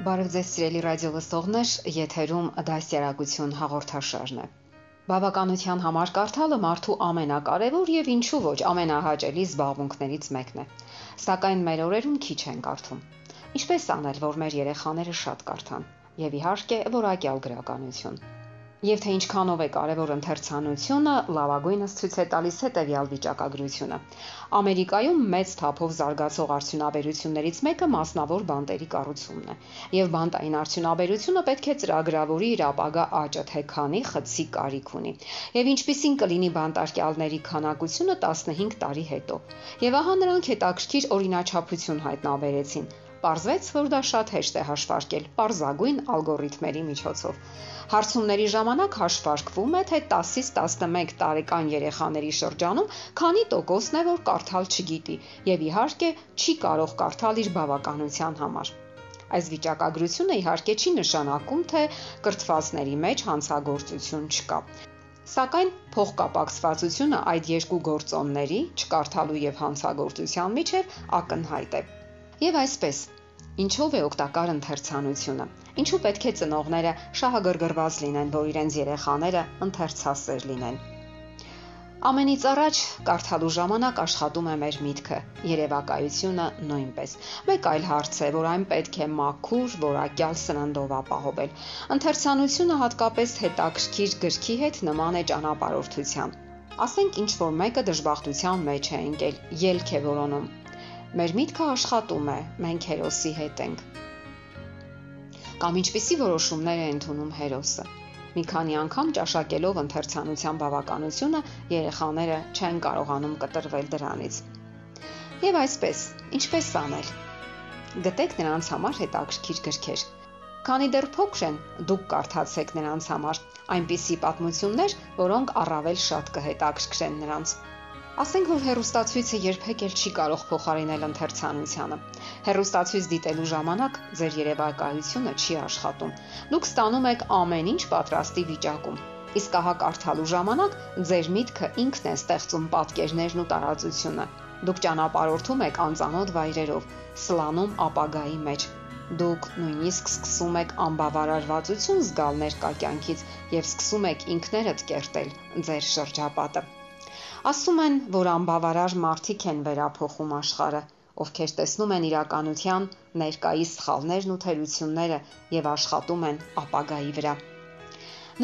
Բարև ձեզ սիրելի ռադիո լսողներ, եթերում դասյարակություն հաղորդաշարն է։ Բավականության համար կարդալը մարդու ամենակարևոր եւ ինչու ոչ ամենահաճելի զբաղմունքներից մեկն է։ Սակայն մեր օրերում քիչ են կարդում։ Ինչպես անել, որ մեր երեխաները շատ կարդան։ Եվ իհարկե, որակյալ գրականություն։ Եվ թե ինչքանով է կարևոր ընթերցանությունը, լավագույնս ցույց է տալիս հետևյալ վիճակագրությունը։ Ամերիկայում մեծ թափով զարգացող արդյունաբերություններից մեկը մասնավոր բանտերի կառուցումն է։ Եվ բանտային արդյունաբերությունը պետք է ծրագրավորի իր ապագա աճը, թե քանի խցի կարիք ունի։ Եվ ինչպիսին կլինի բանտարկյալների քանակությունը 15 տարի հետո։ Եվ ահա նրանք հետաքրքիր օրինաչափություն հայտնաբերեցին Պարզվեց, որ դա շատ հեշտ է հաշվարկել պարզագույն ալգորիթմերի միջոցով։ Հարցումների ժամանակ հաշվարկվում է, թե 10-ից 11 տարեկան երեխաների շրջանում քանի տոկոսն է, որ կարդալ չգիտի, եւ իհարկե չի կարող կարդալ իր բավականության համար։ Այս վիճակագրությունը իհարկե չի նշանակում, թե կրթվածների մեջ հանցագործություն չկա։ Սակայն փոխկապակցվածությունը այդ երկու գործոնների՝ չկարդալու եւ հանցագործության միջև ակնհայտ է։ Եվ այսպես, ինչով է օգտակար ընթերցանությունը։ Ինչու պետք է ծնողները շահագրգռված լինեն, որ իրենց երեխաները ընթերցասեր լինեն։ Ամենից առաջ կարդալու ժամանակ աշխատում է մեր միտքը, երևակայությունը նույնպես։ Մեկ այլ հարց է, որ այն պետք է մաքուր, որակյալ սննդով ապահովել։ Ընթերցանությունը հատկապես հետաքրքիր գրքի հետ նման է ճանապարհորդության։ Ասենք ինչ որ մեկը դժբախտության մեջ է ընկել, ելք է որոնում։ Մեր միտքը աշխատում է, մենք հերոսի հետ ենք։ Կամ ինչպիսի որոշումներ է ընդունում հերոսը։ Մի քանի անգամ ճաշակելով ընթերցանության բավականությունը երեխաները չեն կարողանում կտրվել դրանից։ Եվ այսպես, ինչպես անել։ Գտեք նրանց համար հետաքրքիր գրքեր։ Քանի դեռ փոքր են, դուք կարդացեք նրանց համար այնպիսի պատմություններ, որոնք առավել շատ կհետաքրքրեն նրանց։ Ասենք որ հերոստացույցը երբեք էլ չի կարող փոխարինել ընթերցանությանը։ Հերոստացույց դիտելու ժամանակ ձեր երևակայությունը չի աշխատում։ Դուք ստանում եք ամեն ինչ պատրաստի վիճակում։ Իսկ ահա կարդալու ժամանակ ձեր միտքը ինքն է ստեղծում պատկերներն ու տարածությունը։ Դուք ճանապարհորդում եք անծանոթ վայրերով, սլանում ապագայի մեջ։ Դուք նույնիսկ սկսում եք անբավարարվածություն զգալ ներկա կյանքից եւ սկսում եք ինքներդ կերտել ձեր շրջապատը։ Ասում են, որ անբավարար մարդիկ են վերափոխում աշխարհը, ովքեր տեսնում են իրականության ներկայիս սխալներն ու թերությունները եւ աշխատում են ապագայի վրա։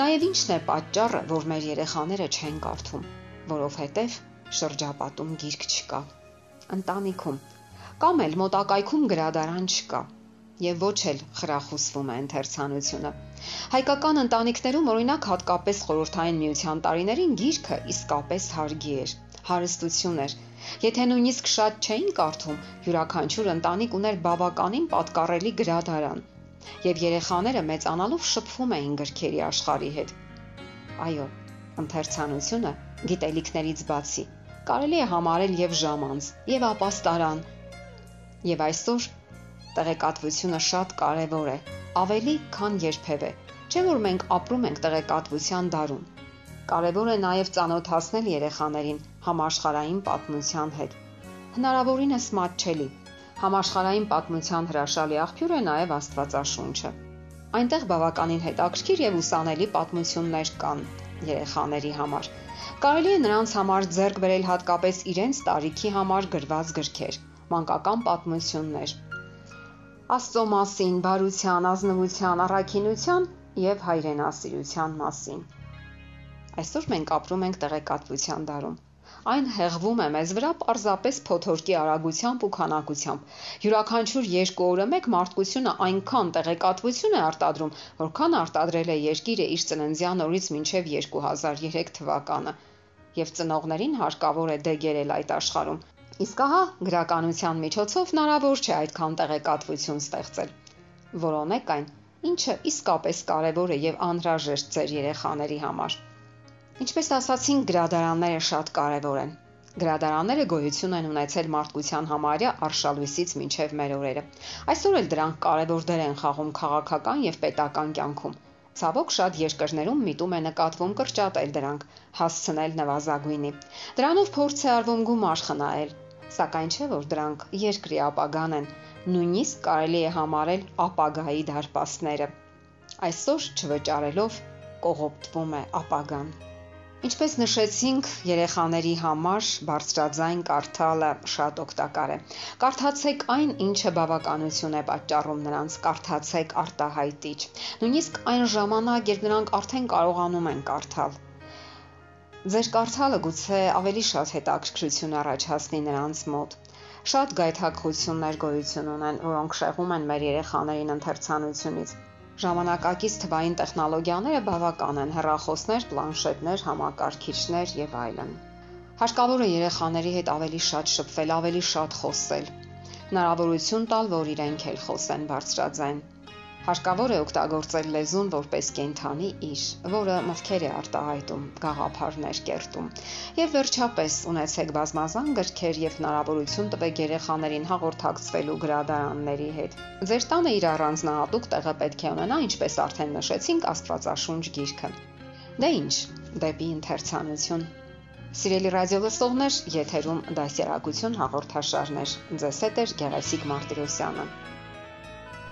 Նաեւ ի՞նչն է պատճառը, որ մեր երեխաները չեն կարդում, որովհետեւ շրջապատում գիրք չկա։ Ընտանիքում կամ էլ մոտակայքում գրադարան չկա եւ ոչ էլ խրախուսվում է ընթերցանությունը։ Հայկական ընտանիքներում օրինակ հատկապես խորհրդային միության տարիներին գիրքը իսկապես հարգի էր, հարստություն էր։ Եթե նույնիսկ շատ չէին կարդում, յուրաքանչյուր ընտանիք ուներ բավականին պատկառելի գրադարան, եւ երեխաները մեծանալով շփվում էին գրքերի աշխարհի հետ։ Այո, ընթերցանությունը գիտելիքներից բացի կարելի է համարել եւ ժամանց, եւ ապաստարան։ Եվ այսօր տեղեկատվությունը շատ կարևոր է, ավելի քան երբևէ։ Չէ՞ որ մենք ապրում ենք տեղեկատվության դարում։ Կարևոր է նաև ճանոթացնել երեխաներին համաշխարային պատմության հետ։ Հնարավորինս մատչելի։ Համաշխարային պատմության հրաշալի աղբյուր է նաև Աստվածաշունչը։ Այնտեղ բավականին հետաքրքիր եւ ուսանելի պատմություններ կան երեխաների համար։ Կարելի է նրանց համար ձեռք բերել հատկապես իրենց տարիքի համար գրված գրքեր, մանկական պատմություններ, Աստծո մասին, բարության, ազնվության, առաքինության եւ հայրենասիրության մասին։ Այսօր մենք ապրում ենք տեղեկատվության դարում։ Այն հեղվում է մեզ վրա պարզապես փոթորկի արագությամբ ու քանակությամբ։ Յուրաքանչյուր երկու օրը մեկ մարդկությունը այնքան տեղեկատվություն է արտադրում, որքան արտադրել է երկիրը իր ծննդյան օրից մինչև 2003 թվականը։ Եվ ծնողներին հարկավոր է դեգերել այդ աշխարհում, Իսկ ահա գրականության միջոցով հնարավոր չէ այդքան տեղեկատվություն ստեղծել։ Որոնեք այն, ինչը իսկապես կարևոր է եւ անհրաժեշտ ձեր երեխաների համար։ Ինչպես ասացինք, գրադարանները շատ կարևոր են։ Գրադարանները գոյություն են ունեցել մարդկության համարյա արշալույսից մինչև մեր օրերը։ Այսօր էլ դրանք կարևոր դեր են խաղում քաղաքական եւ պետական կյանքում։ Ցավոք շատ երկրներում միտում է նկատվում կրճատել դրանք, հասցնել նվազագույնի։ Դրանով փորձ է արվում գումար խնայել, սակայն չէ որ դրանք երկրի ապագան են, նույնիսկ կարելի է համարել ապագայի դարպասները։ Այսօր չվճարելով կողոպտվում է ապագան։ Ինչպես նշեցինք, երեխաների համար բարձրաձայն կարդալը շատ օգտակար է։ Կարդացեք այն, ինչը բավականություն է պատճառում նրանց, կարդացեք արտահայտիչ։ Նույնիսկ այն ժամանակ, երբ նրանք արդեն կարողանում են կարդալ։ Ձեր կարդալը գուցե ավելի շատ հետաքրքրություն առաջացնի նրանց մոտ։ Շատ գայթակղություններ գոյություն ունեն, որոնք շեղում են մեր երեխաներին ընթերցանությունից Ժամանակակից թվային տեխնոլոգիաները բավական են՝ հեռախոսներ, պլանշետներ, համակարգիչներ եւ այլն։ Հարկավոր է երեխաների հետ ավելի շատ շփվել, ավելի շատ խոսել։ Հնարավորություն տալ, որ իրենք էլ խոսեն բարձրաձայն։ Հարկավոր է օգտագործել լեզուն որպես կենթանի իր, որը մտքեր է արտահայտում, գաղափարներ կերտում։ Եվ վերջապես ունեցեք բազմազան գրքեր եւ հնարավորություն տվեք երեխաներին հաղորդակցվելու գրադարանների հետ։ Ձեր տանը իր առանձնահատուկ տեղը պետք է ունենա, ինչպես արդեն նշեցինք, Աստվածաշունչ գիրքը։ Դե ինչ, դեպի ընթերցանություն։ Սիրելի ռադիո լսողներ, եթերում դասերակցություն հաղորդաշարներ։ Ձեզ հետ է Գեղեցիկ Մարտիրոսյանը։